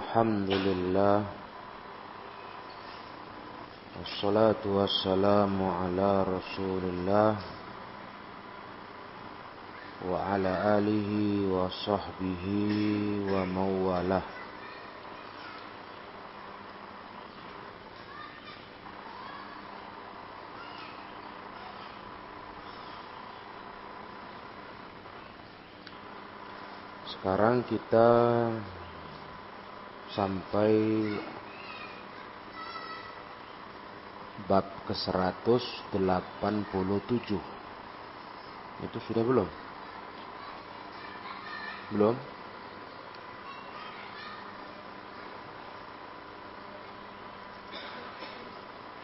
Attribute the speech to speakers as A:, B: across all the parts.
A: الحمد لله والصلاة والسلام على رسول الله وعلى آله وصحبه ومن والاه Sekarang kita sampai bab ke-187. Itu sudah belum? Belum?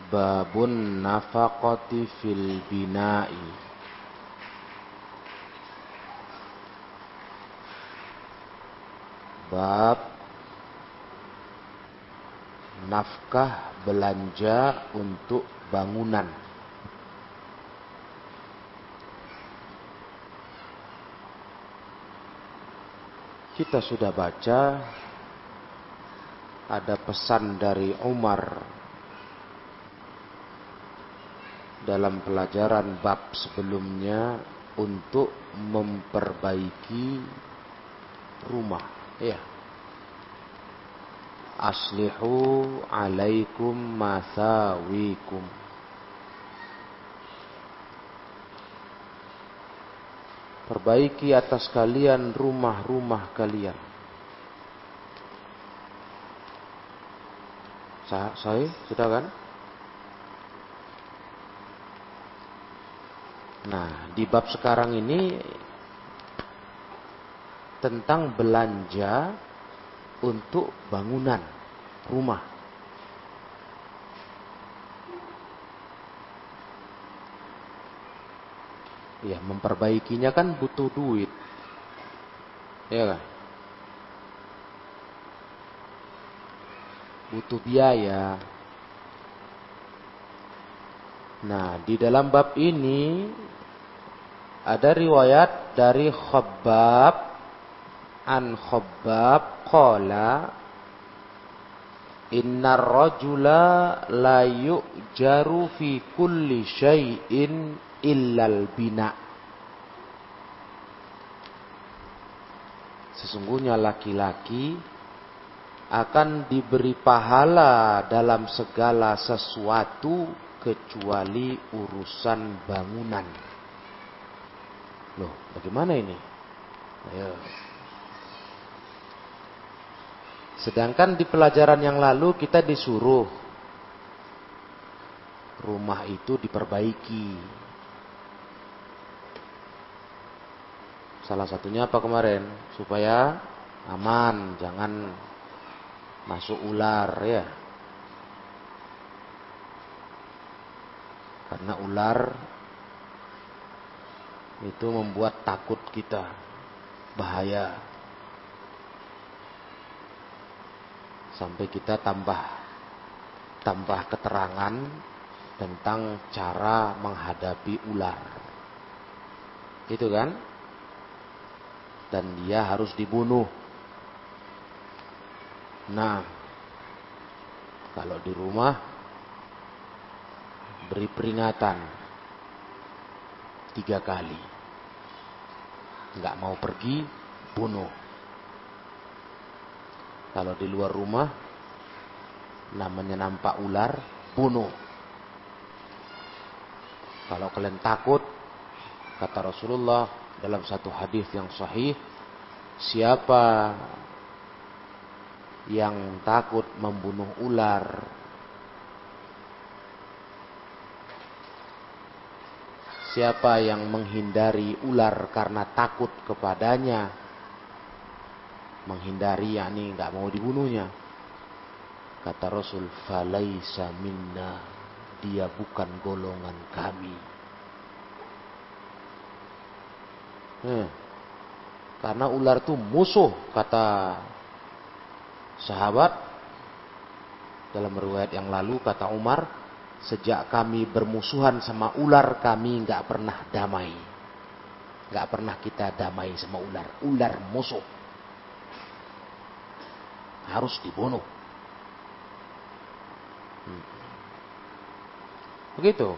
A: Babun nafaqati fil bina'i. Bab nafkah belanja untuk bangunan. Kita sudah baca ada pesan dari Umar dalam pelajaran bab sebelumnya untuk memperbaiki rumah. Ya aslihu alaikum masawikum Perbaiki atas kalian rumah-rumah kalian. Saya sudah kan? Nah, di bab sekarang ini tentang belanja untuk bangunan rumah. Ya, memperbaikinya kan butuh duit. Ya kan? Butuh biaya. Nah, di dalam bab ini ada riwayat dari Khabbab an Khabbab qala Innar rajula la yu'jaru fi kulli syai'in illal bina. Sesungguhnya laki-laki akan diberi pahala dalam segala sesuatu kecuali urusan bangunan. Loh, bagaimana ini? Ayo. Sedangkan di pelajaran yang lalu kita disuruh rumah itu diperbaiki. Salah satunya apa kemarin? Supaya aman, jangan masuk ular ya. Karena ular itu membuat takut kita, bahaya. Sampai kita tambah tambah keterangan tentang cara menghadapi ular. Itu kan? Dan dia harus dibunuh. Nah, kalau di rumah beri peringatan tiga kali. Nggak mau pergi, bunuh. Kalau di luar rumah namanya nampak ular, bunuh. Kalau kalian takut, kata Rasulullah dalam satu hadis yang sahih, siapa yang takut membunuh ular, siapa yang menghindari ular karena takut kepadanya, menghindari yakni nggak mau dibunuhnya. Kata Rasul, "Falaisa minna." Dia bukan golongan kami. Hmm. Karena ular itu musuh kata sahabat dalam riwayat yang lalu kata Umar sejak kami bermusuhan sama ular kami nggak pernah damai nggak pernah kita damai sama ular ular musuh harus dibunuh. Hmm. Begitu.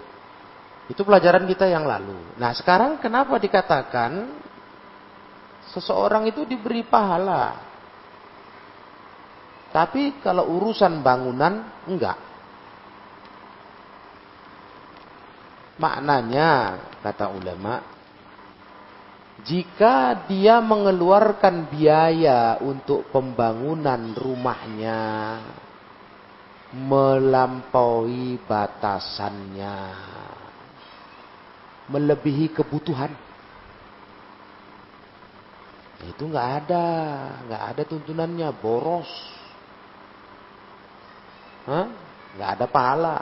A: Itu pelajaran kita yang lalu. Nah sekarang kenapa dikatakan seseorang itu diberi pahala? Tapi kalau urusan bangunan enggak. Maknanya kata ulama, jika dia mengeluarkan biaya untuk pembangunan rumahnya melampaui batasannya, melebihi kebutuhan, itu nggak ada, nggak ada tuntunannya boros, nggak ada pahala,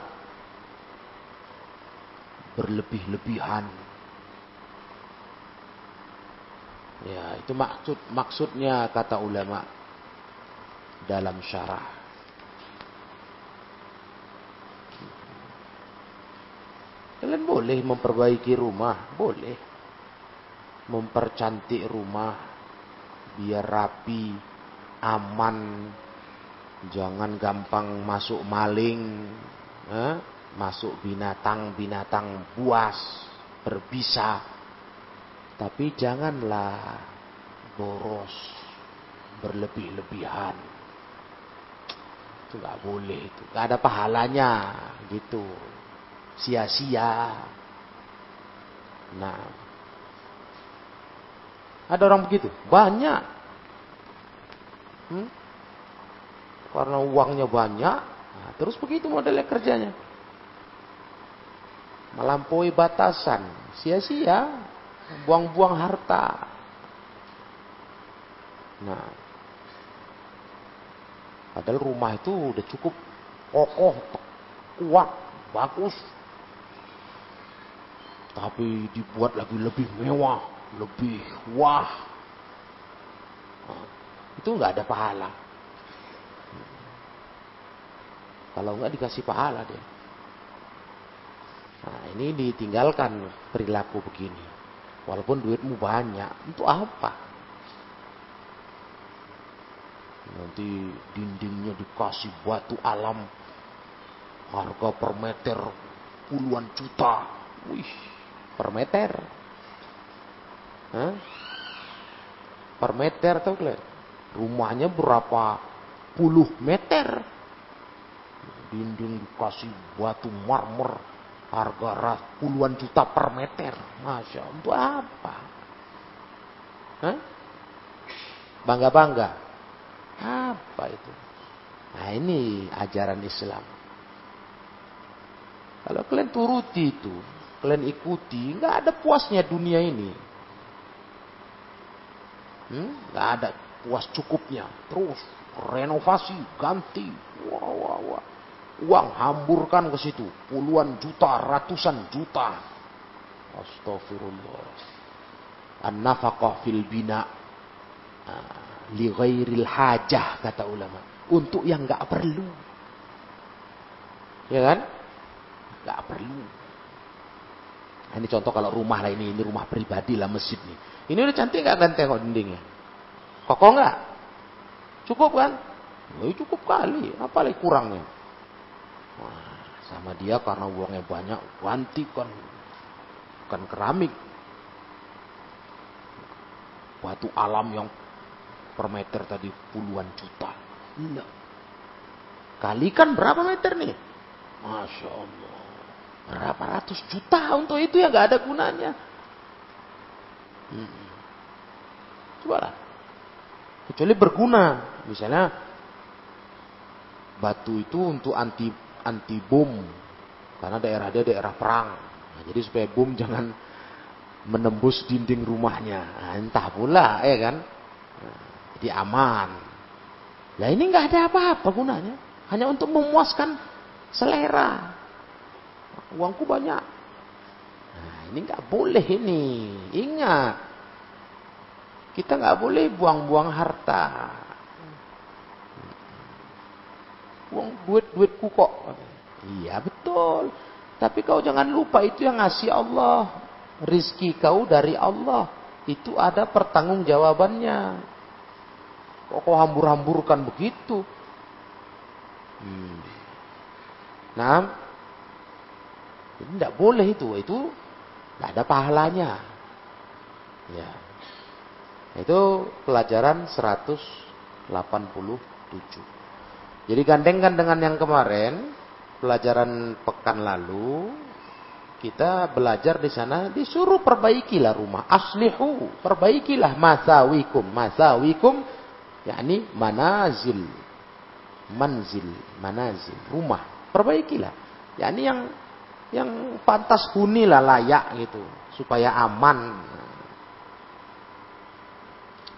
A: berlebih-lebihan. Ya, itu maksud maksudnya kata ulama dalam syarah. Kalian boleh memperbaiki rumah, boleh. Mempercantik rumah biar rapi, aman, jangan gampang masuk maling, eh? masuk binatang-binatang buas, berbisa tapi janganlah boros berlebih-lebihan. Itu nggak boleh itu. Nggak ada pahalanya gitu. Sia-sia. Nah. Ada orang begitu? Banyak. Hmm? Karena uangnya banyak. Nah, terus begitu modelnya kerjanya. Melampaui batasan. Sia-sia buang-buang harta. Nah, padahal rumah itu udah cukup kokoh, kuat, bagus. Tapi dibuat lagi lebih mewah, lebih wah. Nah, itu nggak ada pahala. Kalau nggak dikasih pahala dia. Nah, ini ditinggalkan perilaku begini. Walaupun duitmu banyak, untuk apa? Nanti dindingnya dikasih batu alam. Harga per meter puluhan juta. Wih, per meter. Hah? Per meter tau kalian? Rumahnya berapa puluh meter. Dinding dikasih batu marmer Harga ras puluhan juta per meter. Masya Allah. Apa? Bangga-bangga. Apa itu? Nah ini ajaran Islam. Kalau kalian turuti itu, kalian ikuti, nggak ada puasnya dunia ini. Hmm? Nggak ada puas cukupnya. Terus renovasi, ganti. Wah, wah, wah uang hamburkan ke situ. Puluhan juta ratusan juta. Astagfirullah an-nafaqah fil bina ah, li ghairil hajah kata ulama. Untuk yang nggak perlu. Ya kan? Nggak perlu. Nah, ini contoh kalau rumah lah ini. Ini rumah pribadi lah masjid nih. Ini udah cantik nggak kan tengok dindingnya? Kokoh nggak? Cukup kan? Oh, cukup kali, apa lagi kurangnya? Sama dia karena uangnya banyak, ganti kan bukan keramik. Batu alam yang per meter tadi puluhan juta. Enggak. Kalikan berapa meter nih? Masya Allah. Berapa ratus juta untuk itu yang gak ada gunanya. Hmm. Coba lah. Kecuali berguna. Misalnya batu itu untuk anti anti bom karena daerah dia daerah perang. Nah, jadi supaya bom jangan menembus dinding rumahnya. Nah, entah pula, ya kan? Nah, jadi aman. Lah ini nggak ada apa-apa gunanya, hanya untuk memuaskan selera. Uangku banyak. Nah, ini nggak boleh ini. Ingat, kita nggak boleh buang-buang harta. Uang duit-duitku kok. Iya betul. Tapi kau jangan lupa itu yang ngasih Allah. Rizki kau dari Allah. Itu ada pertanggungjawabannya. Kok kau hambur-hamburkan begitu? Hmm. Nah, tidak boleh itu. Itu tidak ada pahalanya. Ya. Itu pelajaran 187. Jadi gandengkan dengan yang kemarin, pelajaran pekan lalu, kita belajar di sana disuruh perbaikilah rumah. Aslihu, perbaikilah masawikum. Masawikum yakni manazil. Manzil, manazil, rumah. Perbaikilah. Yakni yang yang pantas hunilah layak gitu supaya aman.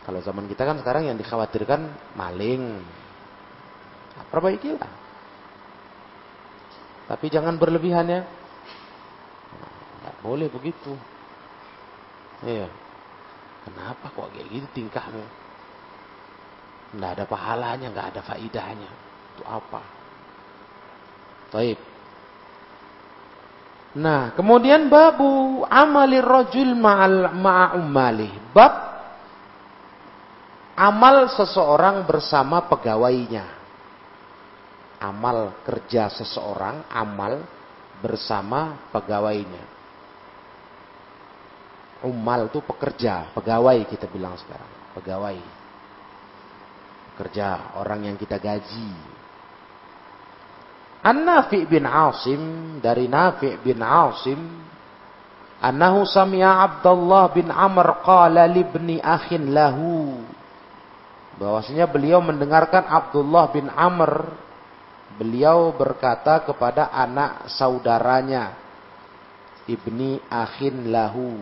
A: Kalau zaman kita kan sekarang yang dikhawatirkan maling. Perbaikilah. Tapi jangan berlebihan ya. Boleh begitu. Iya. Kenapa kok kayak gitu tingkahmu? Tidak ada pahalanya, nggak ada faidahnya. Itu apa? Taib. Nah, kemudian babu amalir rajul ma'al ma'umali. Bab amal seseorang bersama pegawainya. Amal kerja seseorang, amal bersama pegawainya. Umal itu pekerja, pegawai kita bilang sekarang, pegawai. Pekerja, orang yang kita gaji, An-Nafi' bin Asim dari Nafi' bin Asim annahu sami'a Abdullah bin Amr qala libni akhin lahu bahwasanya beliau mendengarkan Abdullah bin Amr beliau berkata kepada anak saudaranya ibni akhin lahu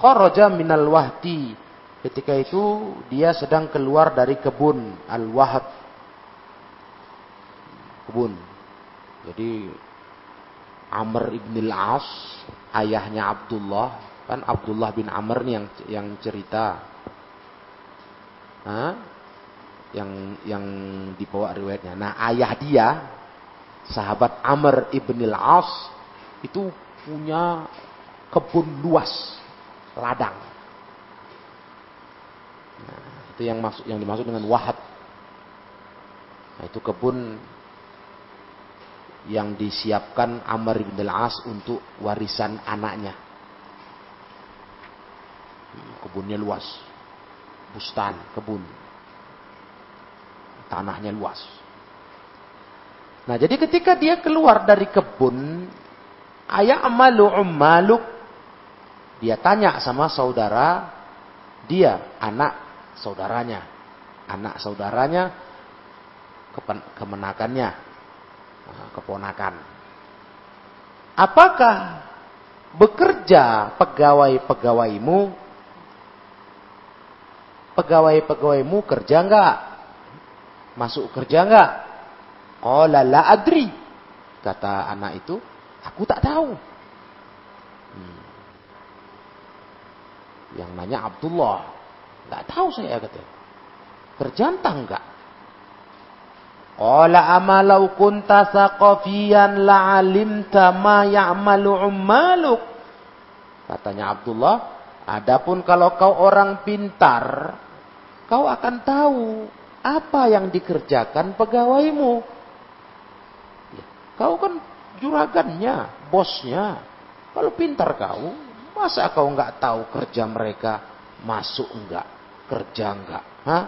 A: kharaja minal wahdi ketika itu dia sedang keluar dari kebun al-wahd kebun. Jadi Amr ibn al-As, ayahnya Abdullah, kan Abdullah bin Amr yang yang cerita. Hah? Yang yang dibawa riwayatnya. Nah, ayah dia sahabat Amr ibn al-As itu punya kebun luas, ladang. Nah, itu yang maksud yang dimaksud dengan wahad. Nah, itu kebun yang disiapkan Amr bin al-As untuk warisan anaknya. Kebunnya luas. Bustan, kebun. Tanahnya luas. Nah, jadi ketika dia keluar dari kebun, ayah amalu ummaluk, dia tanya sama saudara dia, anak saudaranya. Anak saudaranya kemenakannya Nah, keponakan. Apakah bekerja pegawai-pegawaimu pegawai-pegawaimu kerja enggak? Masuk kerja enggak? Qala la adri. Kata anak itu, aku tak tahu. Hmm. Yang nanya Abdullah, enggak tahu saya kata. Kerja entah enggak? Qala amalau kunta saqafiyan la'alimta ma ya'malu ummaluk. Katanya Abdullah, adapun kalau kau orang pintar, kau akan tahu apa yang dikerjakan pegawaimu. Ya, kau kan juragannya, bosnya. Kalau pintar kau, masa kau nggak tahu kerja mereka masuk enggak, kerja enggak? Hah?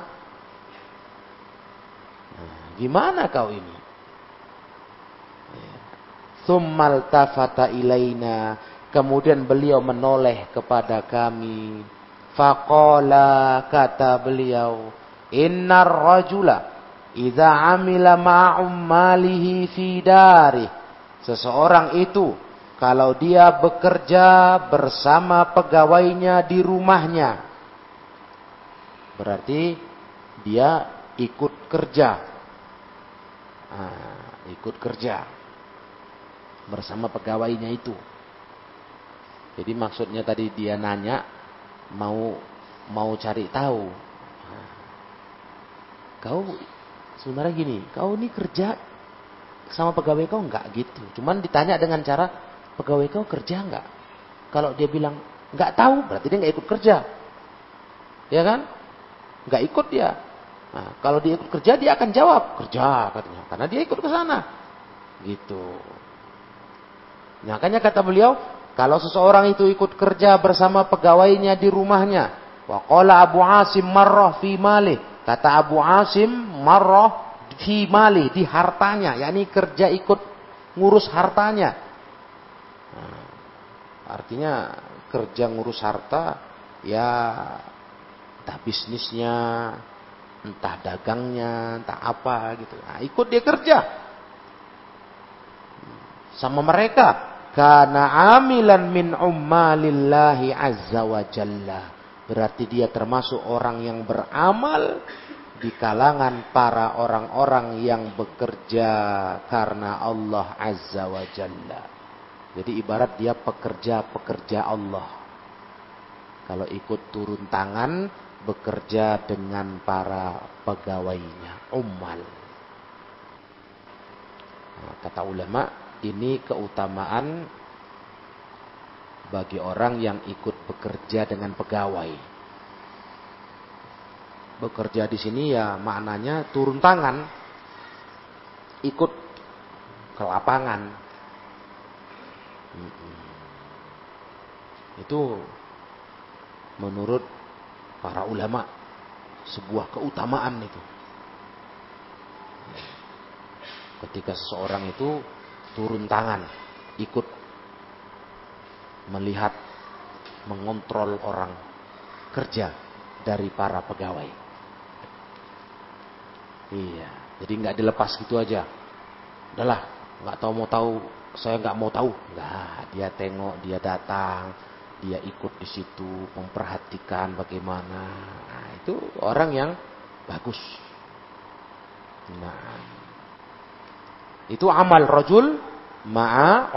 A: Gimana kau ini? Summal tafata ilaina. Kemudian beliau menoleh kepada kami. Faqala kata beliau. Innar rajula. Iza amila ma'ummalihi fi dari. Seseorang itu. Kalau dia bekerja bersama pegawainya di rumahnya. Berarti dia ikut kerja Nah, ikut kerja bersama pegawainya itu. Jadi maksudnya tadi dia nanya mau mau cari tahu. Nah, kau sebenarnya gini, kau ini kerja sama pegawai kau enggak gitu. Cuman ditanya dengan cara pegawai kau kerja enggak? Kalau dia bilang enggak tahu, berarti dia enggak ikut kerja. Ya kan? nggak ikut dia. Nah, kalau dia ikut kerja dia akan jawab kerja katanya, karena dia ikut ke sana. Gitu. Makanya kata beliau, kalau seseorang itu ikut kerja bersama pegawainya di rumahnya, waqala Abu Asim marrah fi mali. Kata Abu Asim marrah fi mali di hartanya, yakni kerja ikut ngurus hartanya. Nah, artinya kerja ngurus harta ya entah bisnisnya, entah dagangnya, entah apa gitu. Nah, ikut dia kerja sama mereka. Karena amilan min ummalillahi azza wa jalla. Berarti dia termasuk orang yang beramal di kalangan para orang-orang yang bekerja karena Allah azza wa jalla. Jadi ibarat dia pekerja-pekerja Allah. Kalau ikut turun tangan bekerja dengan para pegawainya, ummal. Nah, kata ulama, ini keutamaan bagi orang yang ikut bekerja dengan pegawai. Bekerja di sini ya maknanya turun tangan, ikut ke lapangan. Itu menurut para ulama sebuah keutamaan itu. Ketika seseorang itu turun tangan, ikut melihat, mengontrol orang kerja dari para pegawai. Iya, jadi nggak dilepas gitu aja. Udahlah, nggak tahu mau tahu, saya nggak mau tahu. Nah, dia tengok, dia datang, dia ikut di situ memperhatikan bagaimana nah, itu orang yang bagus nah itu amal rojul ma'a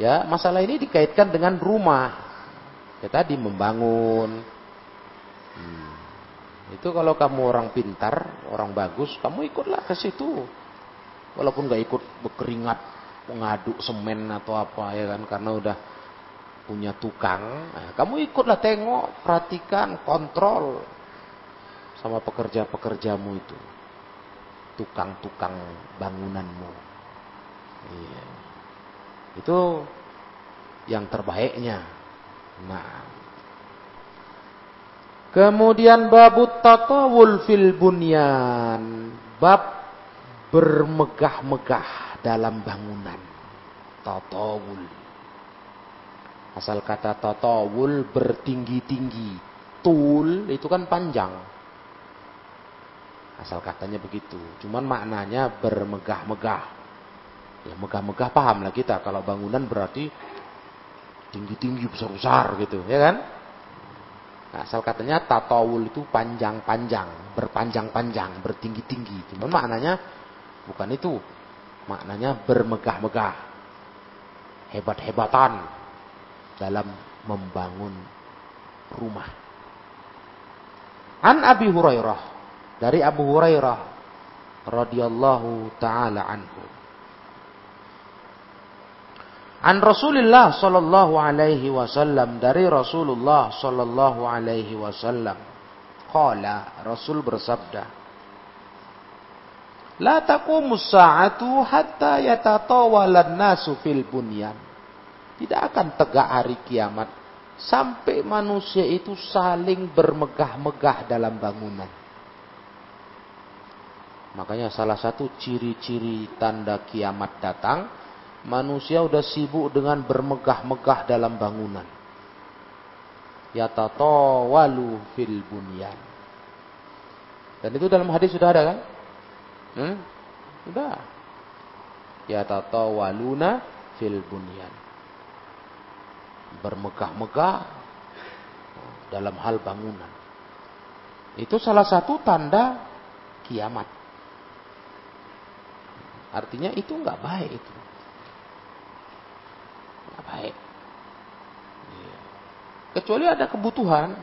A: ya masalah ini dikaitkan dengan rumah. Ya tadi membangun. Hmm. itu kalau kamu orang pintar orang bagus kamu ikutlah ke situ. Walaupun gak ikut berkeringat ngaduk semen atau apa ya kan karena udah punya tukang. Nah, kamu ikutlah tengok perhatikan kontrol sama pekerja-pekerjamu itu. Tukang-tukang bangunanmu. Iya. Itu yang terbaiknya nah kemudian babut tatawul fil bunyan bab bermegah-megah dalam bangunan. Tatawul. Asal kata tatawul bertinggi-tinggi. Tul itu kan panjang. Asal katanya begitu. Cuman maknanya bermegah-megah. Ya megah-megah paham lah kita. Kalau bangunan berarti tinggi-tinggi besar-besar gitu. Ya kan? Nah, asal katanya tatawul itu panjang-panjang. Berpanjang-panjang. Bertinggi-tinggi. Cuman maknanya bukan itu maknanya bermegah-megah, hebat-hebatan dalam membangun rumah. An Abi Hurairah dari Abu Hurairah radhiyallahu taala anhu. An Rasulullah sallallahu alaihi wasallam dari Rasulullah sallallahu alaihi wasallam. Qala Rasul bersabda, La taqumus sa'atu hatta yatatawalan nasu fil bunyan. Tidak akan tegak hari kiamat sampai manusia itu saling bermegah-megah dalam bangunan. Makanya salah satu ciri-ciri tanda kiamat datang, manusia udah sibuk dengan bermegah-megah dalam bangunan. Yatatawalu fil bunyan. Dan itu dalam hadis sudah ada kan? Hmm? Udah. Ya tatawaluna fil bunyan. Bermegah-megah dalam hal bangunan. Itu salah satu tanda kiamat. Artinya itu nggak baik itu. Baik. Iya. Kecuali ada kebutuhan.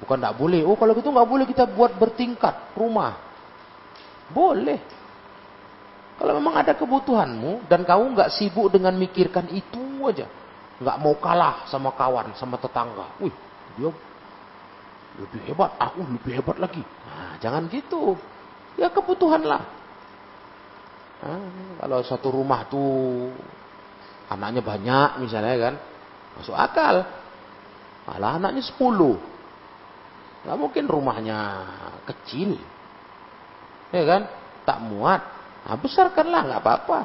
A: Bukan nggak boleh. Oh kalau gitu nggak boleh kita buat bertingkat rumah. Boleh. Kalau memang ada kebutuhanmu dan kamu nggak sibuk dengan mikirkan itu aja, nggak mau kalah sama kawan, sama tetangga. Wih, dia lebih hebat, aku lebih hebat lagi. Nah, jangan gitu. Ya kebutuhan lah. Nah, kalau satu rumah tuh anaknya banyak misalnya kan, masuk akal. Malah anaknya sepuluh. Gak mungkin rumahnya kecil. Ya kan? Tak muat. Nah, besarkanlah, nggak apa-apa.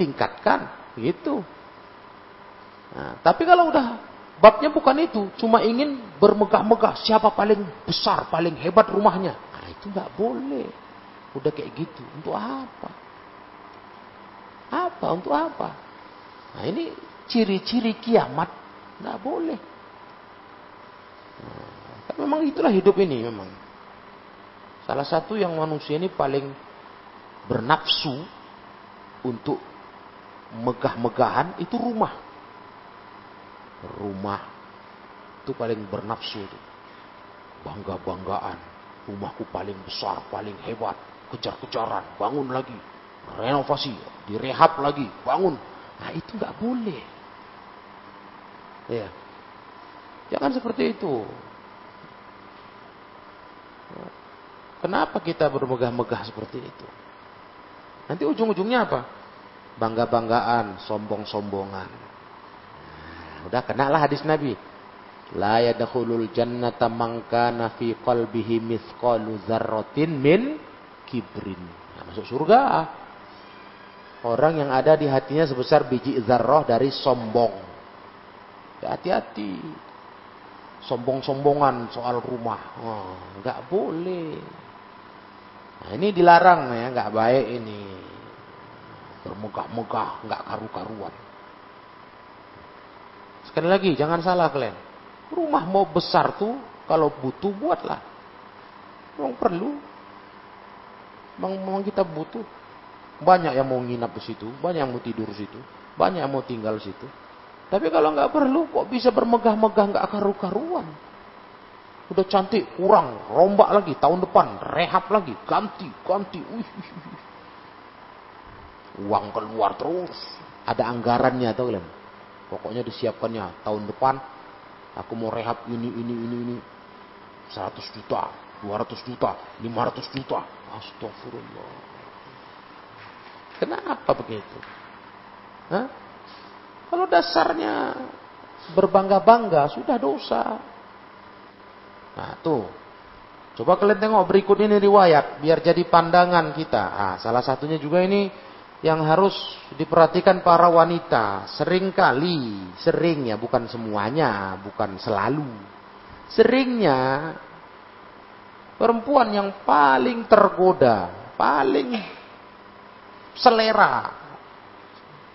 A: Tingkatkan, gitu. Nah, tapi kalau udah babnya bukan itu, cuma ingin bermegah-megah siapa paling besar, paling hebat rumahnya. Nah, itu nggak boleh. Udah kayak gitu. Untuk apa? Apa? Untuk apa? Nah, ini ciri-ciri kiamat. Nggak boleh. Nah, memang itulah hidup ini memang. Salah satu yang manusia ini paling bernafsu untuk megah-megahan itu rumah. Rumah itu paling bernafsu itu. Bangga-banggaan. Rumahku paling besar, paling hebat. Kejar-kejaran, bangun lagi. Renovasi, direhab lagi, bangun. Nah itu nggak boleh. Ya. Jangan seperti itu. Kenapa kita bermegah-megah seperti itu? Nanti ujung-ujungnya apa? Bangga-banggaan, sombong-sombongan. Nah, udah kenalah hadis Nabi. La yadkhulul jannata man kana fi qalbihi mithqalu dzarratin min kibrin. Nah, masuk surga. Orang yang ada di hatinya sebesar biji zarrah dari sombong. Hati-hati. Sombong-sombongan soal rumah. Oh, boleh. Nah, ini dilarang ya, nggak baik ini. Bermegah-megah, nggak karu-karuan. Sekali lagi, jangan salah kalian. Rumah mau besar tuh, kalau butuh buatlah. Memang perlu. Memang kita butuh. Banyak yang mau nginap di situ, banyak yang mau tidur di situ, banyak yang mau tinggal di situ. Tapi kalau nggak perlu, kok bisa bermegah-megah nggak karu-karuan? Udah cantik, kurang, rombak lagi tahun depan, rehab lagi, ganti, ganti. Uih, Uang keluar terus. Ada anggarannya tuh kalian. Pokoknya disiapkannya tahun depan aku mau rehab ini ini ini ini 100 juta, 200 juta, 500 juta. Astagfirullah. Kenapa begitu? Hah? Kalau dasarnya berbangga-bangga sudah dosa. Nah tuh. Coba kalian tengok berikut ini riwayat. Biar jadi pandangan kita. Ah, salah satunya juga ini yang harus diperhatikan para wanita. Seringkali, seringnya bukan semuanya, bukan selalu. Seringnya perempuan yang paling tergoda, paling selera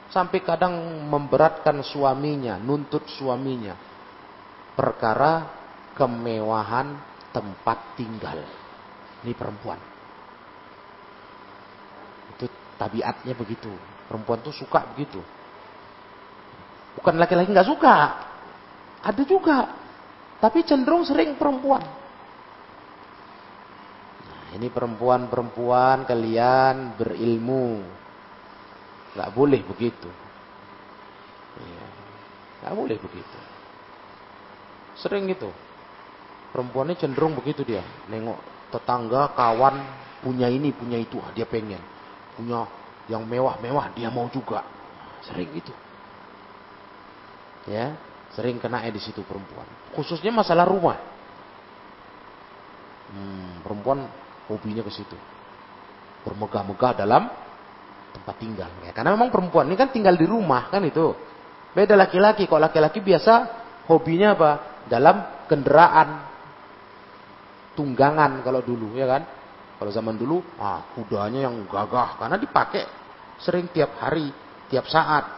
A: sampai kadang memberatkan suaminya, nuntut suaminya. Perkara kemewahan tempat tinggal. Ini perempuan. Itu tabiatnya begitu. Perempuan tuh suka begitu. Bukan laki-laki nggak suka. Ada juga. Tapi cenderung sering perempuan. Ini perempuan-perempuan kalian berilmu. Nggak boleh begitu. Iya. Nggak boleh begitu. Sering gitu. Perempuannya cenderung begitu dia. Nengok tetangga, kawan, punya ini, punya itu. Ah, dia pengen. Punya yang mewah-mewah, dia mau juga. Sering gitu. Ya, sering kena di situ perempuan. Khususnya masalah rumah. Hmm, perempuan hobinya ke situ. Bermegah-megah dalam tempat tinggal. Ya, karena memang perempuan ini kan tinggal di rumah kan itu. Beda laki-laki. Kalau laki-laki biasa hobinya apa? Dalam kendaraan tunggangan kalau dulu ya kan. Kalau zaman dulu, ah kudanya yang gagah karena dipakai sering tiap hari, tiap saat.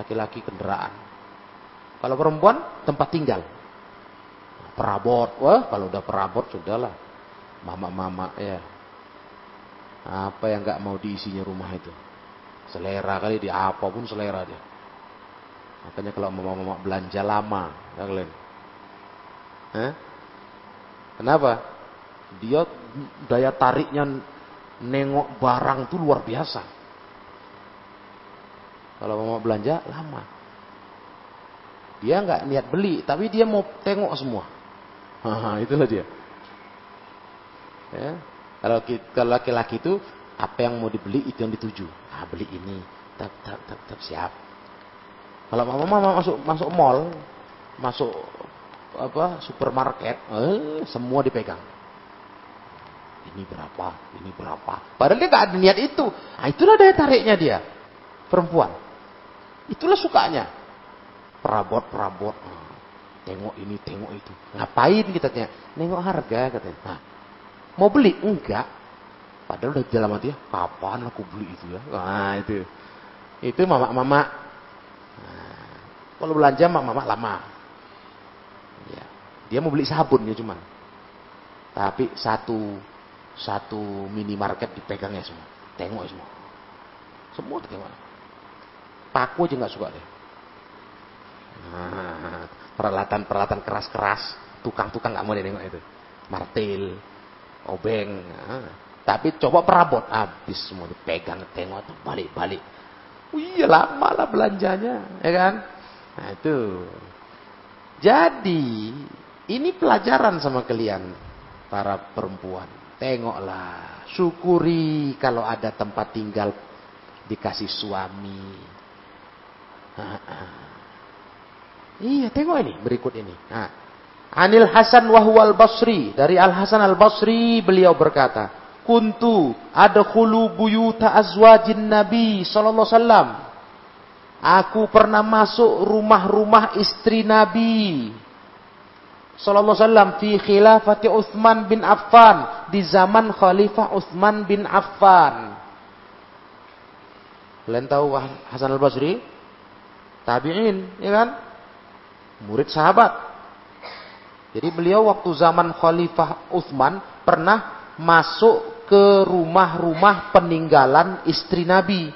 A: Laki-laki kendaraan. Kalau perempuan tempat tinggal. Perabot, wah kalau udah perabot sudahlah. Mama-mama ya. Apa yang nggak mau diisinya rumah itu? Selera kali di apa pun selera dia. Makanya kalau mama-mama belanja lama, ya kalian. Hah? Kenapa? Dia daya tariknya nengok barang tuh luar biasa. Kalau mau belanja lama. Dia nggak niat beli, tapi dia mau tengok semua. Ha, itulah dia. Ya. Kalau laki-laki itu apa yang mau dibeli itu yang dituju. Ah beli ini, tap tap tap tap siap. Kalau mama mama masuk masuk mall, masuk apa supermarket, eh, semua dipegang. Ini berapa? Ini berapa? Padahal dia nggak ada niat itu. Nah, itulah daya tariknya dia, perempuan. Itulah sukanya. Perabot, perabot. Tengok ini, tengok itu. Ngapain kita tanya? Nengok harga katanya. Nah, mau beli? Enggak. Padahal udah dalam hati ya, kapan aku beli itu ya? Nah, itu. Itu mama-mama. Nah, kalau belanja mama-mama lama. Ya. Dia mau beli sabun ya cuman. Tapi satu satu minimarket dipegangnya semua. Tengok semua. Semua tengok. Paku aja nggak suka deh. Nah, peralatan-peralatan keras-keras, tukang-tukang nggak mau nengok itu. Martil, obeng. Nah. Tapi coba perabot, habis semua dipegang, tengok, balik-balik. iya lama lah belanjanya, ya kan? Nah itu. Jadi, ini pelajaran sama kalian, para perempuan. Tengoklah, syukuri kalau ada tempat tinggal dikasih suami. Iya, tengok ini berikut ini. Nah, Anil Hasan wahwal Basri dari Al Hasan Al Basri beliau berkata, "Kuntu adkhulu buyuta azwajin Nabi sallallahu alaihi wasallam." Aku pernah masuk rumah-rumah istri Nabi sallallahu alaihi wasallam fi khilafati Utsman bin Affan di zaman Khalifah Utsman bin Affan. Kalian tahu Hasan Al Basri? Tabi'in, ya kan? murid sahabat. Jadi beliau waktu zaman Khalifah Utsman pernah masuk ke rumah-rumah peninggalan istri Nabi.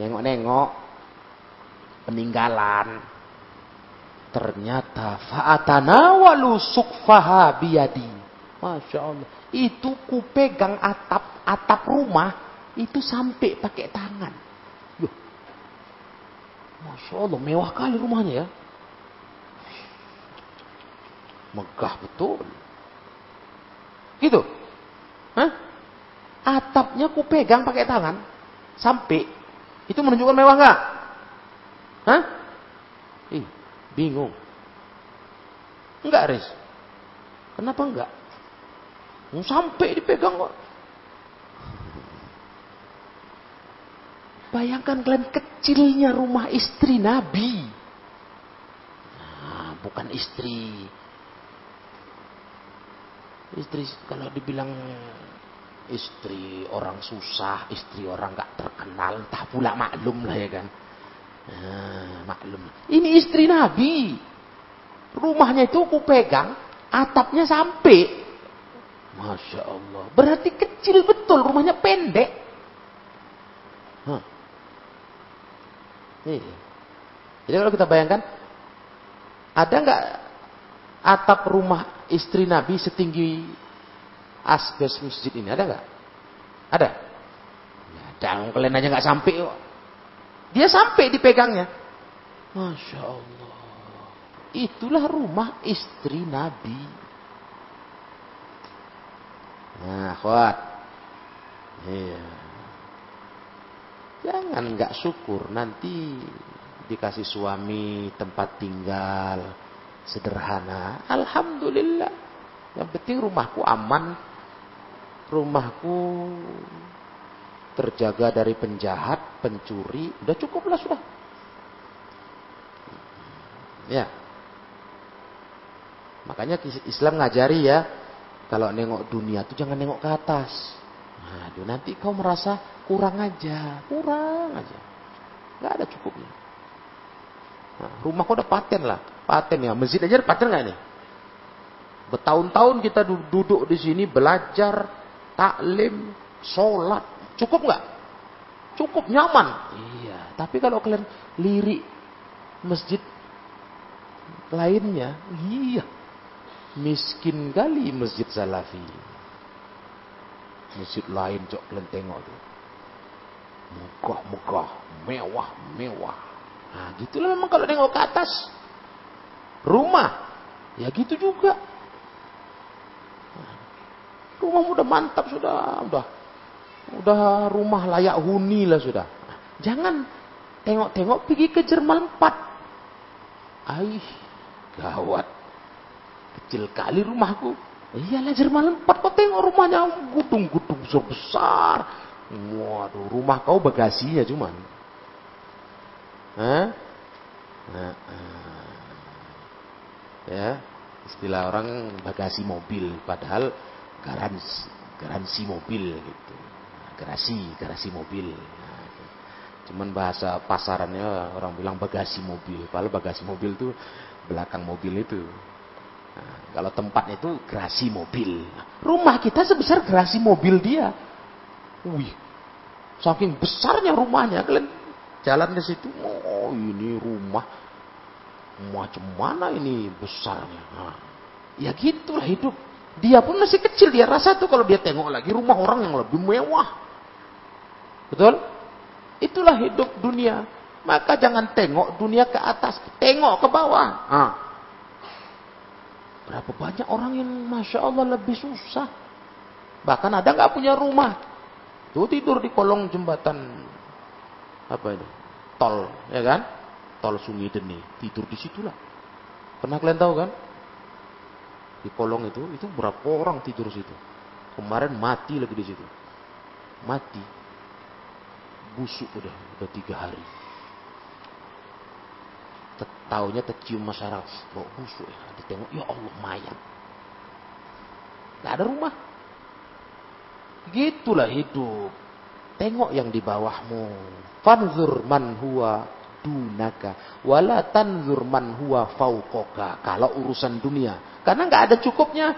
A: Nengok-nengok peninggalan. Ternyata fa'atana walu sukfaha biyadi. Masya Allah. Itu ku pegang atap atap rumah itu sampai pakai tangan. Masya Allah mewah kali rumahnya ya. Megah betul. Gitu. Hah? Atapnya ku pegang pakai tangan. Sampai. Itu menunjukkan mewah nggak? Hah? Ih, bingung. Enggak, Res. Kenapa enggak? Sampai dipegang kok. Bayangkan kalian kecilnya rumah istri Nabi. Nah, bukan istri Istri kalau dibilang istri orang susah, istri orang gak terkenal, entah pula maklum lah ya kan. Nah, maklum. Ini istri Nabi. Rumahnya itu aku pegang, atapnya sampai. Masya Allah. Berarti kecil betul, rumahnya pendek. Huh. Iya. Jadi kalau kita bayangkan, ada nggak atap rumah istri Nabi setinggi asbes masjid ini? Ada nggak? Ada? Ya, ada. Kalian aja nggak sampai kok. Dia sampai dipegangnya. Masya Allah. Itulah rumah istri Nabi. Nah, kuat. Iya. Jangan nggak syukur nanti dikasih suami tempat tinggal sederhana. Alhamdulillah. Yang penting rumahku aman. Rumahku terjaga dari penjahat, pencuri. Udah cukuplah sudah. Ya. Makanya Islam ngajari ya. Kalau nengok dunia tuh jangan nengok ke atas. Aduh, nanti kau merasa kurang aja. Kurang aja. Gak ada cukupnya. Nah, rumahku udah paten lah paten ya. Masjid aja paten nggak nih? Bertahun-tahun kita duduk di sini belajar, taklim, sholat. Cukup nggak? Cukup nyaman. Iya. Tapi kalau kalian lirik masjid lainnya, iya. Miskin kali masjid salafi. Masjid lain cok kalian tengok tuh. Megah-megah, mewah-mewah. Nah, gitulah memang kalau tengok ke atas. Rumah, ya gitu juga. Rumah udah mantap sudah, udah udah rumah layak huni lah sudah. Jangan tengok-tengok pergi ke Jerman 4. Aih, gawat. Kecil kali rumahku. Iyalah Jerman 4 kau tengok rumahnya gudung-gudung besar. Waduh, rumah kau bagasinya cuman. Nah, ya, istilah orang bagasi mobil, padahal garansi, garansi mobil gitu. Garasi, garasi mobil. Nah, Cuman bahasa pasarannya orang bilang bagasi mobil. Padahal bagasi mobil itu belakang mobil itu. Nah, kalau tempat itu garasi mobil. Rumah kita sebesar garasi mobil dia. Wih, saking besarnya rumahnya. Kalian jalan ke situ, oh ini rumah macam mana ini besarnya. Nah, ya gitulah hidup. Dia pun masih kecil, dia rasa tuh kalau dia tengok lagi rumah orang yang lebih mewah. Betul? Itulah hidup dunia. Maka jangan tengok dunia ke atas, tengok ke bawah. Ah. Berapa banyak orang yang masya Allah lebih susah. Bahkan ada nggak punya rumah, tuh tidur di kolong jembatan apa ini, tol, ya kan? Tol Sungai Deni, tidur di situlah. Pernah kalian tahu kan? Di kolong itu, itu berapa orang tidur situ? Kemarin mati lagi di situ. Mati busuk udah udah tiga hari taunya tercium masyarakat bau busuk ya ditengok ya Allah mayat nggak ada rumah gitulah hidup tengok yang di bawahmu. Fanzur man huwa dunaka. Wala tanzur man huwa fauqoka kalau urusan dunia. Karena nggak ada cukupnya.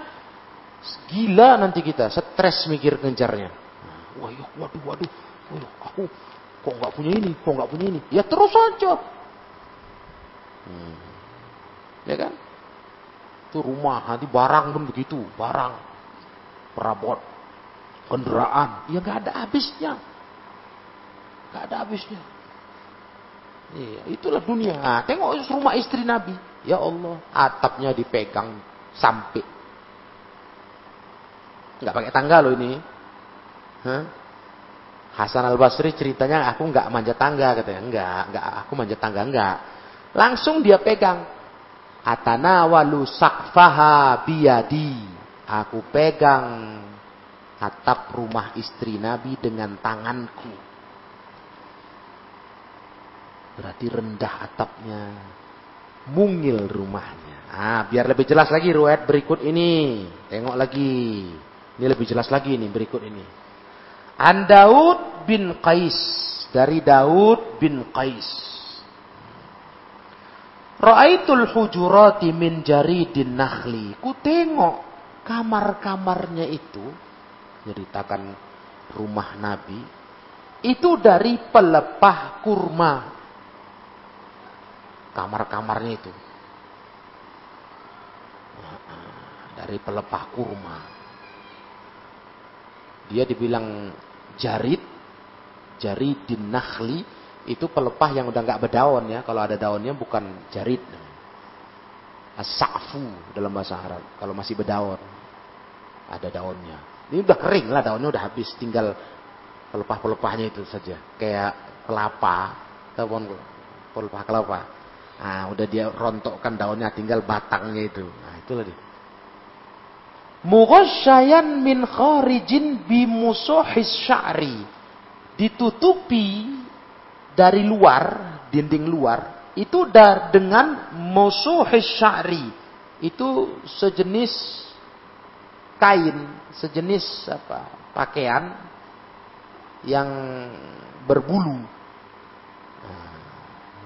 A: Gila nanti kita. Stres mikir kencarnya wah waduh waduh waduh. Aku Kok nggak punya ini? Kok nggak punya ini? Ya terus saja. Hmm. Ya kan? Itu rumah, nanti barang pun begitu, barang, perabot, kendaraan, ya nggak ada habisnya, nggak ada habisnya. Iya, itulah dunia. Nah, tengok rumah istri Nabi, ya Allah, atapnya dipegang sampai, nggak pakai tangga loh ini. Hah? Hasan Al Basri ceritanya aku nggak manjat tangga katanya enggak enggak aku manjat tangga enggak langsung dia pegang atana walu sakfaha biyadi aku pegang atap rumah istri Nabi dengan tanganku berarti rendah atapnya mungil rumahnya ah biar lebih jelas lagi ruwet berikut ini tengok lagi ini lebih jelas lagi nih berikut ini An Daud bin Qais. Dari Daud bin Qais. Ra'aitul hujurati min jaridin nakhli. Ku tengok kamar-kamarnya itu. Ceritakan rumah Nabi. Itu dari pelepah kurma. Kamar-kamarnya itu. Dari pelepah kurma. Dia dibilang jarit, jaridin nakhli, itu pelepah yang udah nggak berdaun ya. Kalau ada daunnya bukan jarit. As-sa'fu dalam bahasa Arab. Kalau masih berdaun. Ada daunnya. Ini udah kering lah daunnya udah habis. Tinggal pelepah-pelepahnya itu saja. Kayak kelapa. Tahu pelepah kelapa. Nah, udah dia rontokkan daunnya tinggal batangnya itu. Nah, itulah dia. Mughasyayan min kharijin bimusuhis sya'ri. Ditutupi dari luar, dinding luar, itu dar dengan musuhis sya'ri. Itu sejenis kain, sejenis apa? pakaian yang berbulu.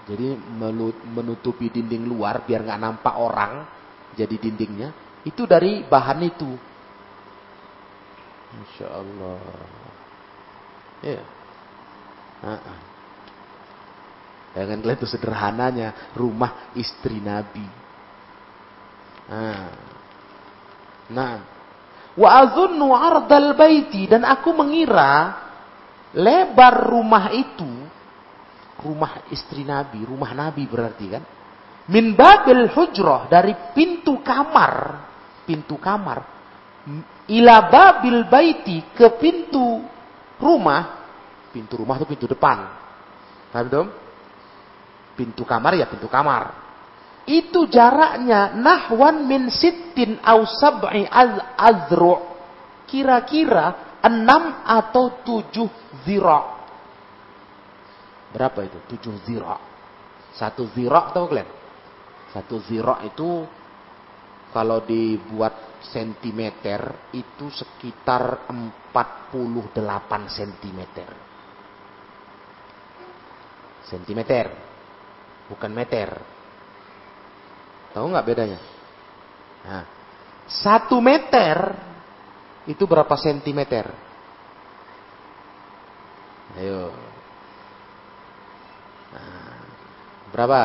A: Jadi menutupi dinding luar biar nggak nampak orang jadi dindingnya itu dari bahan itu. Insya Allah. Ya. Yeah. Jangan lihat itu sederhananya rumah istri Nabi. Nah. nah. Wa azunnu ardal baiti dan aku mengira lebar rumah itu rumah istri Nabi, rumah Nabi berarti kan? Min babil hujrah dari pintu kamar pintu kamar ila babil baiti ke pintu rumah. Pintu rumah itu pintu depan. Paham dong? Pintu kamar ya pintu kamar. Itu jaraknya nahwan min sittin au sab'i azru. Kira-kira enam atau tujuh zira. Berapa itu? Tujuh zira. Satu zira tahu kalian? Satu zira itu kalau dibuat sentimeter itu sekitar 48 sentimeter. Sentimeter. Bukan meter. Tahu nggak bedanya? Nah, satu meter itu berapa sentimeter? Ayo. Nah, berapa?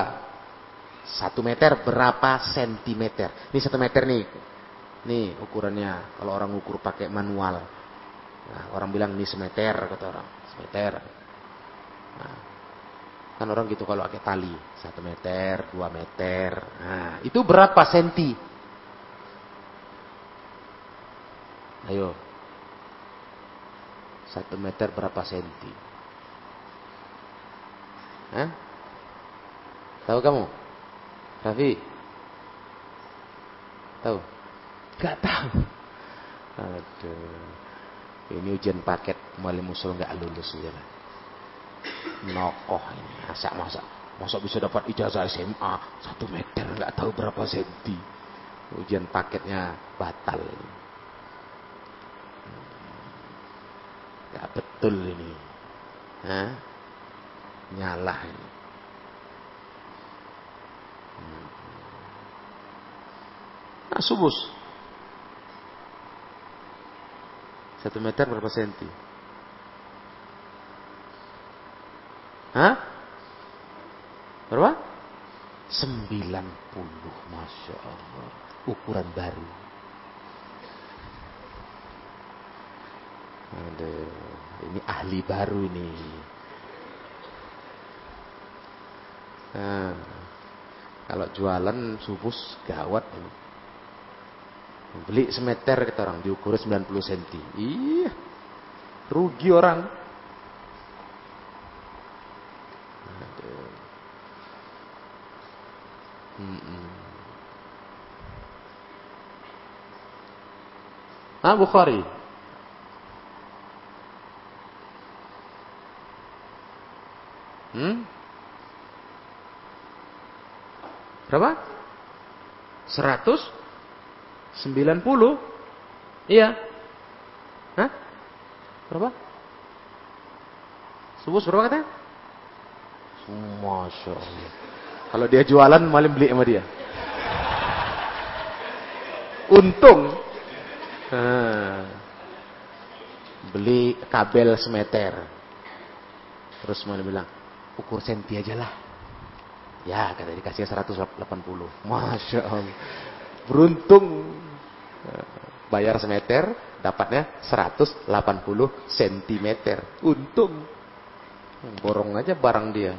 A: Satu meter berapa sentimeter? Ini satu meter nih. Nih ukurannya. Kalau orang ukur pakai manual. Nah, orang bilang ini semeter kata orang. Semeter. Nah, kan orang gitu kalau pakai tali. Satu meter, dua meter. Nah, itu berapa senti? Ayo. Satu meter berapa senti? Hah? Tahu kamu? Rafi? Tahu? Gak tahu. Aduh. Ini ujian paket Mali Musul gak lulus ya. Nokoh ini. Masa masa masa bisa dapat ijazah SMA satu meter nggak tahu berapa senti. Ujian paketnya batal. Gak betul ini. Hah? Nyalah ini. Nah, subus. Satu meter berapa senti? Hah? Berapa? 90 Masya Allah Ukuran baru Aduh, ini ahli baru ini. Nah, kalau jualan subus gawat ini. Beli semeter kita orang diukur 90 cm. Iya. Rugi orang. Hmm. Ah Bukhari. Hmm? Berapa? Seratus 90? Iya. Hah? Berapa? Subus berapa katanya? Masya Allah. Kalau dia jualan malah beli sama dia. Untung. Beli kabel semeter. Terus malah bilang, ukur senti aja lah. Ya, kata dikasih 180. Masya Allah. Beruntung bayar semeter, dapatnya 180 cm. Untung. Borong aja barang dia.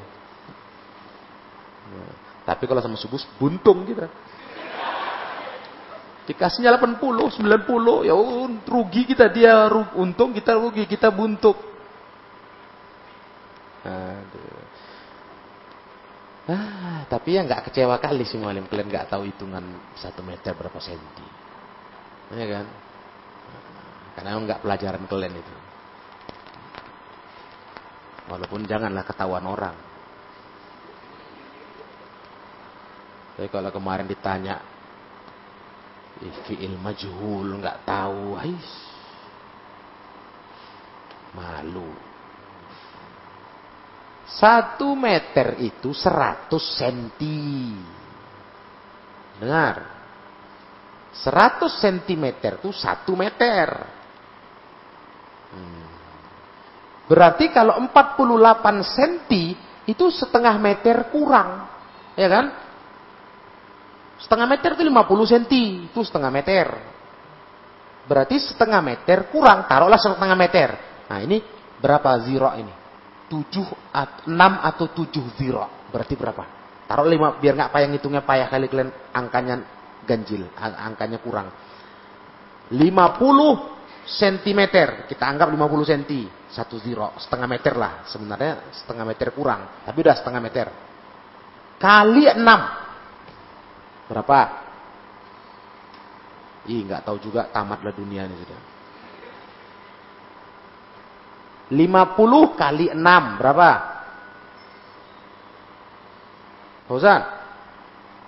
A: Tapi kalau sama subus, buntung kita. Dikasihnya 80, 90, ya rugi kita dia untung, kita rugi, kita buntuk. Aduh. Ah, tapi ya nggak kecewa kali sih mualim kalian nggak tahu hitungan satu meter berapa senti. Ya kan? Karena nggak pelajaran kalian itu. Walaupun janganlah ketahuan orang. Tapi kalau kemarin ditanya fi'il majhul nggak tahu, ais. Malu. Satu meter itu seratus senti. Dengar. 100 cm itu 1 meter. Hmm. Berarti kalau 48 cm itu setengah meter kurang. Ya kan? Setengah meter itu 50 cm. Itu setengah meter. Berarti setengah meter kurang. Taruhlah setengah meter. Nah ini berapa zero ini? 7, 6 atau 7 zero. Berarti berapa? Taruh 5 biar nggak payah ngitungnya payah kali kalian angkanya ganjil, angkanya kurang. 5 50 cm. Kita anggap 50 cm. Satu zero. Setengah meter lah. Sebenarnya setengah meter kurang. Tapi udah setengah meter. Kali 6. Berapa? Ih, nggak tahu juga tamatlah dunia ini sudah. 50 kali 6 berapa? Fauzan?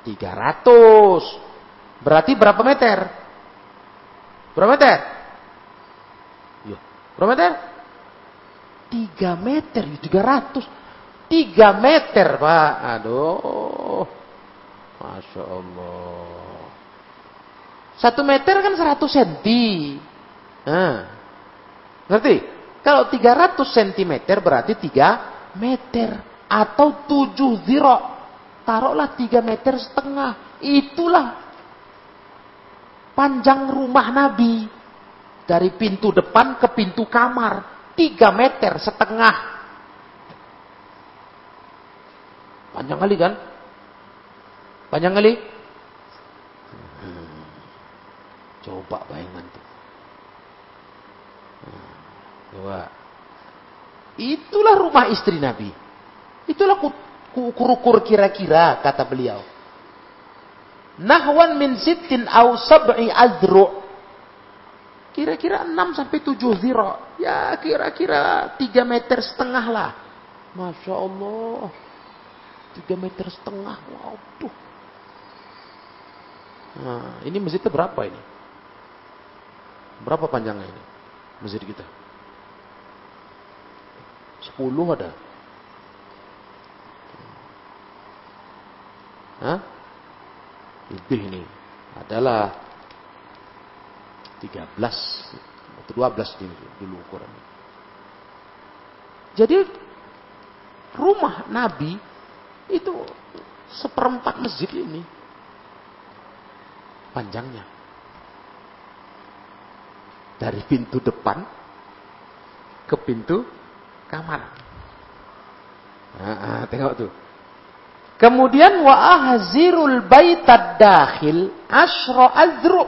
A: 300. Berarti berapa meter? Berapa meter? Ya. Berapa meter? 3 meter, 300. 3 meter, Pak. Aduh. Masya Allah. Satu meter kan 100 cm. Nah. Ngerti? Kalau 300 cm berarti 3 meter. Atau 7 ziro. Taruhlah 3 meter setengah. Itulah panjang rumah Nabi. Dari pintu depan ke pintu kamar. 3 meter setengah. Panjang kali kan? Panjang kali? Coba bayangan tuh. Coba. Itulah rumah istri Nabi. Itulah ukur-ukur kira-kira kata beliau. Nahwan min sittin au sab'i azru. Kira-kira 6 sampai 7 zira. Ya kira-kira 3 meter setengah lah. Masya Allah. 3 meter setengah. Waduh. Nah, ini masjidnya berapa ini? Berapa panjangnya ini? Masjid kita. Sepuluh ada. Hah? Lebih ini. Adalah 13 atau 12 dulu ukurannya. Jadi rumah Nabi itu seperempat masjid ini panjangnya dari pintu depan ke pintu kamar. Nah, tengok tuh. Kemudian wa ahzirul baitad dakhil asyra azru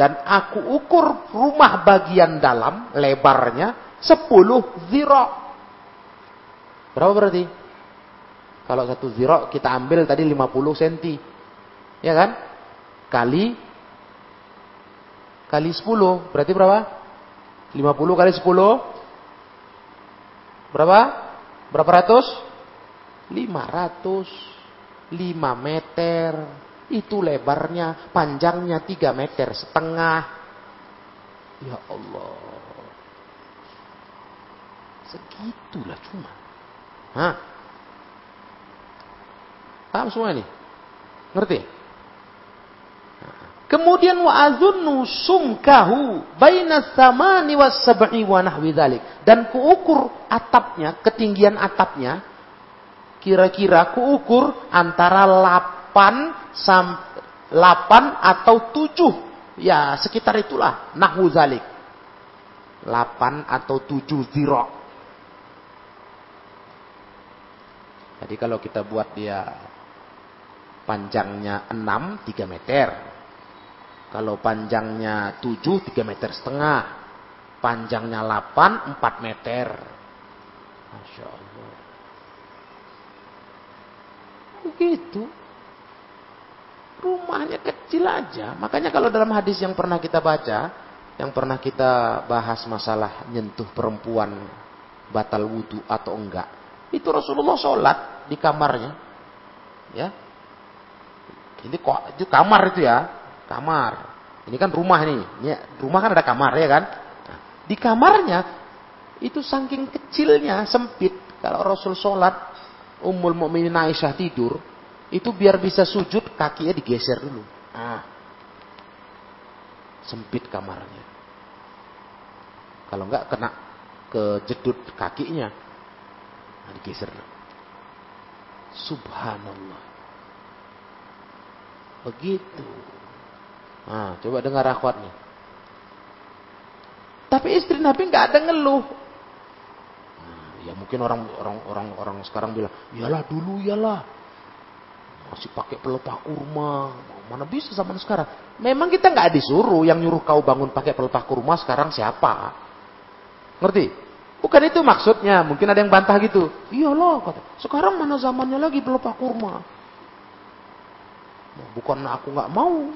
A: dan aku ukur rumah bagian dalam lebarnya 10 zira. Berapa berarti? Kalau satu zira kita ambil tadi 50 cm. Ya kan? Kali kali 10 berarti berapa? 50 kali 10 berapa? Berapa ratus? 500 5 meter itu lebarnya, panjangnya 3 meter setengah. Ya Allah. Segitulah cuma. Hah? Paham semua ini? Ngerti? Kemudian wa azunnu sumkahu baina samani was sab'i wa nahwi dzalik. Dan kuukur atapnya, ketinggian atapnya kira-kira kuukur antara 8 sam 8 atau 7. Ya, sekitar itulah nahwu dzalik. 8 atau 7 zira. Jadi kalau kita buat dia panjangnya 6, 3 meter. Kalau panjangnya 7, 3 meter setengah. Panjangnya 8, 4 meter. Masya Allah. Begitu. Rumahnya kecil aja. Makanya kalau dalam hadis yang pernah kita baca, yang pernah kita bahas masalah nyentuh perempuan batal wudhu atau enggak. Itu Rasulullah sholat di kamarnya. Ya. Ini kok itu kamar itu ya kamar. Ini kan rumah nih. Ini rumah kan ada kamar ya kan? Nah, di kamarnya itu saking kecilnya sempit. Kalau Rasul sholat, Ummul Mukminin Aisyah tidur, itu biar bisa sujud kakinya digeser dulu. Nah, sempit kamarnya. Kalau enggak kena ke jedut kakinya, nah, digeser. Subhanallah. Begitu. Nah, coba dengar akhwatnya. Tapi istri Nabi nggak ada ngeluh. Nah, ya mungkin orang orang orang orang sekarang bilang, iyalah dulu iyalah. Masih pakai pelepah kurma. Mana bisa zaman sekarang? Memang kita nggak disuruh. Yang nyuruh kau bangun pakai pelepah kurma sekarang siapa? Ngerti? Bukan itu maksudnya. Mungkin ada yang bantah gitu. Iyalah, kata. Sekarang mana zamannya lagi pelepah kurma? Bukan aku nggak mau.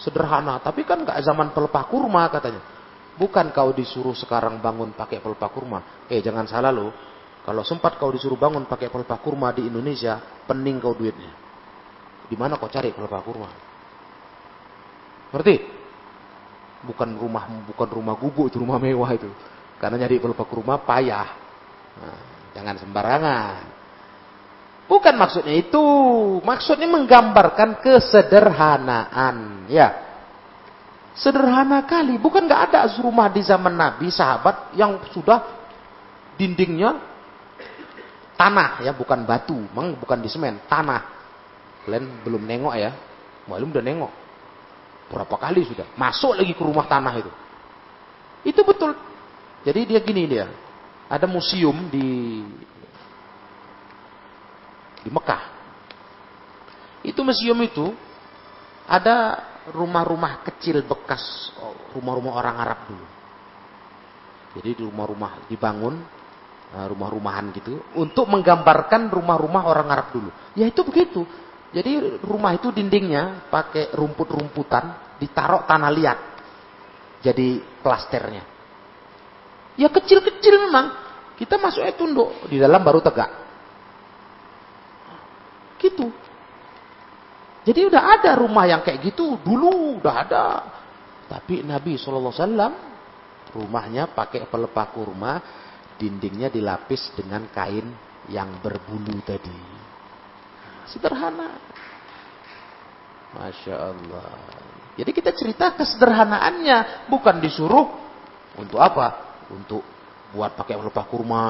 A: Sederhana. Tapi kan nggak zaman pelepah kurma katanya. Bukan kau disuruh sekarang bangun pakai pelepah kurma. Eh jangan salah loh. Kalau sempat kau disuruh bangun pakai pelepah kurma di Indonesia, pening kau duitnya. Di mana kau cari pelepah kurma? Ngerti? Bukan rumah bukan rumah gubuk itu rumah mewah itu. Karena nyari pelepah kurma payah. Nah, jangan sembarangan. Bukan maksudnya itu. Maksudnya menggambarkan kesederhanaan. Ya. Sederhana kali. Bukan nggak ada rumah di zaman Nabi, sahabat yang sudah dindingnya tanah ya, bukan batu, memang bukan di semen, tanah. Kalian belum nengok ya, belum udah nengok. Berapa kali sudah, masuk lagi ke rumah tanah itu. Itu betul. Jadi dia gini dia, ada museum di di Mekah. Itu museum itu ada rumah-rumah kecil bekas rumah-rumah orang Arab dulu. Jadi di rumah-rumah dibangun Eh, rumah-rumahan gitu untuk menggambarkan rumah-rumah orang Arab dulu. Ya itu begitu. Jadi rumah itu dindingnya pakai rumput-rumputan, ditaruh tanah liat. Jadi plasternya. Ya kecil-kecil memang. Kita masuknya tunduk, di dalam baru tegak. Gitu. Jadi udah ada rumah yang kayak gitu dulu udah ada. Tapi Nabi SAW rumahnya pakai pelepah kurma dindingnya dilapis dengan kain yang berbulu tadi. Sederhana. Masya Allah. Jadi kita cerita kesederhanaannya. Bukan disuruh untuk apa? Untuk buat pakai pelepah kurma.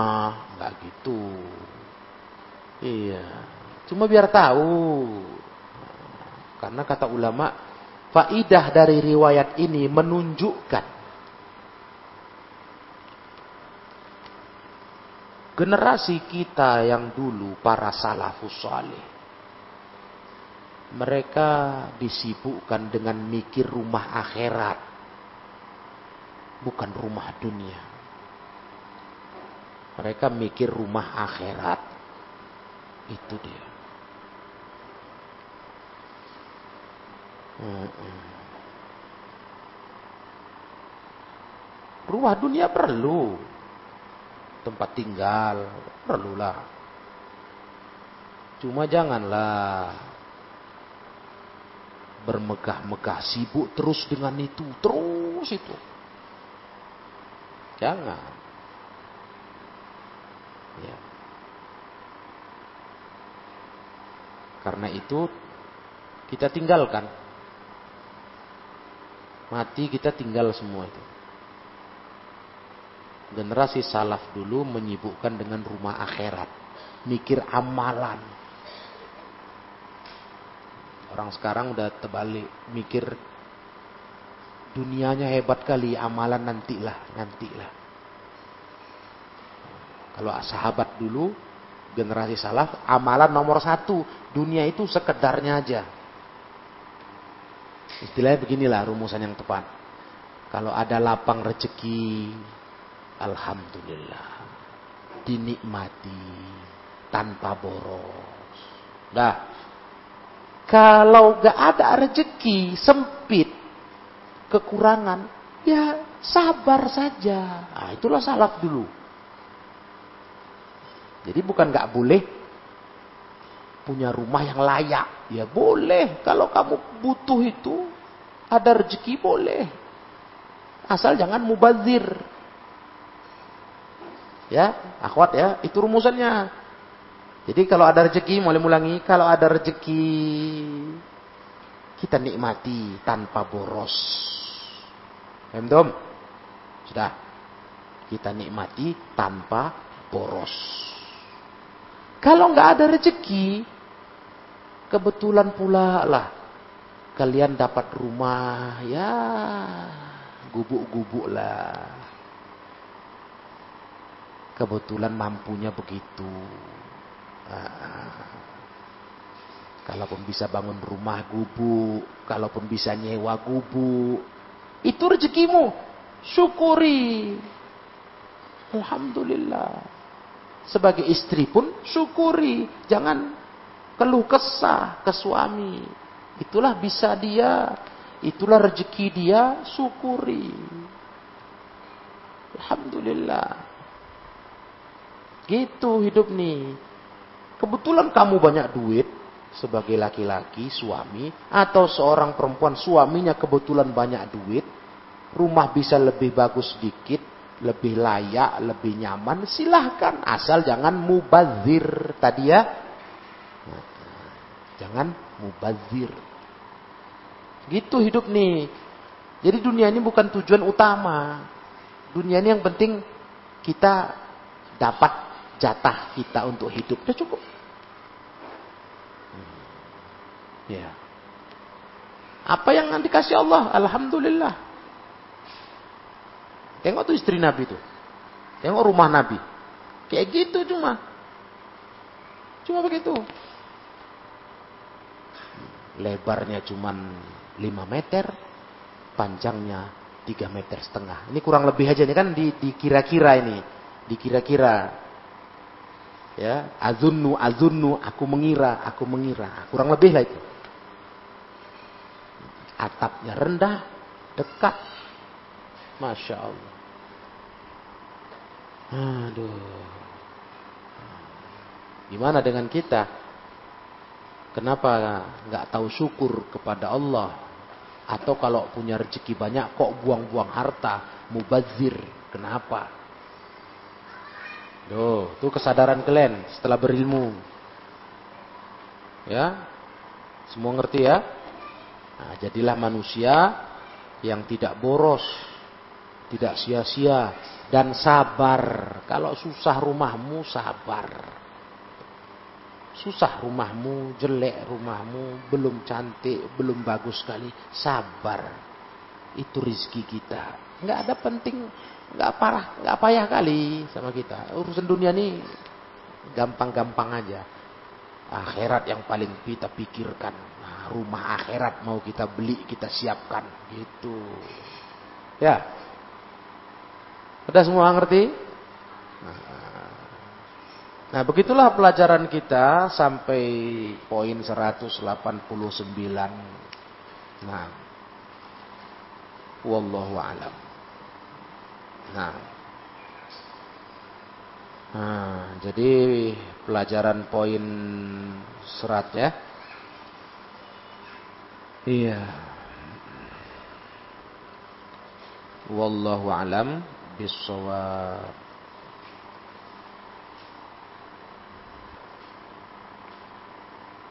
A: Enggak gitu. Iya. Cuma biar tahu. Karena kata ulama, faidah dari riwayat ini menunjukkan generasi kita yang dulu para salafus saleh mereka disibukkan dengan mikir rumah akhirat bukan rumah dunia mereka mikir rumah akhirat itu dia rumah dunia perlu tempat tinggal, perlulah. Cuma janganlah bermegah-megah, sibuk terus dengan itu, terus itu. Jangan. Ya. Karena itu kita tinggalkan. Mati kita tinggal semua itu generasi salaf dulu menyibukkan dengan rumah akhirat. Mikir amalan. Orang sekarang udah terbalik. Mikir dunianya hebat kali. Amalan nantilah. Nantilah. Kalau sahabat dulu. Generasi salaf. Amalan nomor satu. Dunia itu sekedarnya aja. Istilahnya beginilah rumusan yang tepat. Kalau ada lapang rezeki Alhamdulillah. Dinikmati tanpa boros. Nah, kalau gak ada rezeki, sempit, kekurangan, ya sabar saja. Nah, itulah salaf dulu. Jadi bukan gak boleh punya rumah yang layak. Ya boleh. Kalau kamu butuh itu, ada rezeki boleh. Asal jangan mubazir. Ya, akhwat ya, itu rumusannya. Jadi kalau ada rezeki, mulai mulangi, kalau ada rezeki kita nikmati tanpa boros. Paham Sudah. Kita nikmati tanpa boros. Kalau nggak ada rezeki, kebetulan pula lah kalian dapat rumah ya gubuk-gubuk lah kebetulan mampunya begitu. Ah. Kalaupun bisa bangun rumah gubuk, kalaupun bisa nyewa gubuk, itu rezekimu. Syukuri. Alhamdulillah. Sebagai istri pun syukuri. Jangan keluh kesah ke suami. Itulah bisa dia. Itulah rezeki dia. Syukuri. Alhamdulillah. Gitu hidup nih. Kebetulan kamu banyak duit sebagai laki-laki, suami, atau seorang perempuan suaminya kebetulan banyak duit, rumah bisa lebih bagus sedikit, lebih layak, lebih nyaman, silahkan. Asal jangan mubazir tadi ya. Jangan mubazir. Gitu hidup nih. Jadi dunia ini bukan tujuan utama. Dunia ini yang penting kita dapat jatah kita untuk hidup. Udah cukup. Ya. Apa yang nanti kasih Allah? Alhamdulillah. Tengok tuh istri Nabi tuh. Tengok rumah Nabi. Kayak gitu cuma. Cuma begitu. Lebarnya cuma 5 meter. Panjangnya 3 meter setengah. Ini kurang lebih aja nih kan dikira-kira ini. Dikira-kira. Ya, azunnu azunnu aku mengira, aku mengira. Kurang lebih lah itu atapnya rendah, dekat. Masya Allah. Aduh. Gimana dengan kita? Kenapa nggak tahu syukur kepada Allah? Atau kalau punya rezeki banyak kok buang-buang harta, mubazir. Kenapa? Tuh, itu kesadaran kalian setelah berilmu. Ya. Semua ngerti ya? Nah, jadilah manusia yang tidak boros, tidak sia-sia dan sabar. Kalau susah rumahmu sabar. Susah rumahmu, jelek rumahmu, belum cantik, belum bagus sekali, sabar. Itu rizki kita. Nggak ada penting, nggak parah, nggak payah kali sama kita. Urusan dunia ini gampang-gampang aja. Akhirat yang paling kita pikirkan rumah akhirat mau kita beli, kita siapkan. Gitu. Ya. Sudah semua ngerti? Nah, begitulah pelajaran kita sampai poin 189. Nah. Wallahu alam. Nah. Nah, jadi pelajaran poin serat ya. Iya. Wallahu alam bisawab.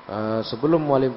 A: Uh, sebelum mualim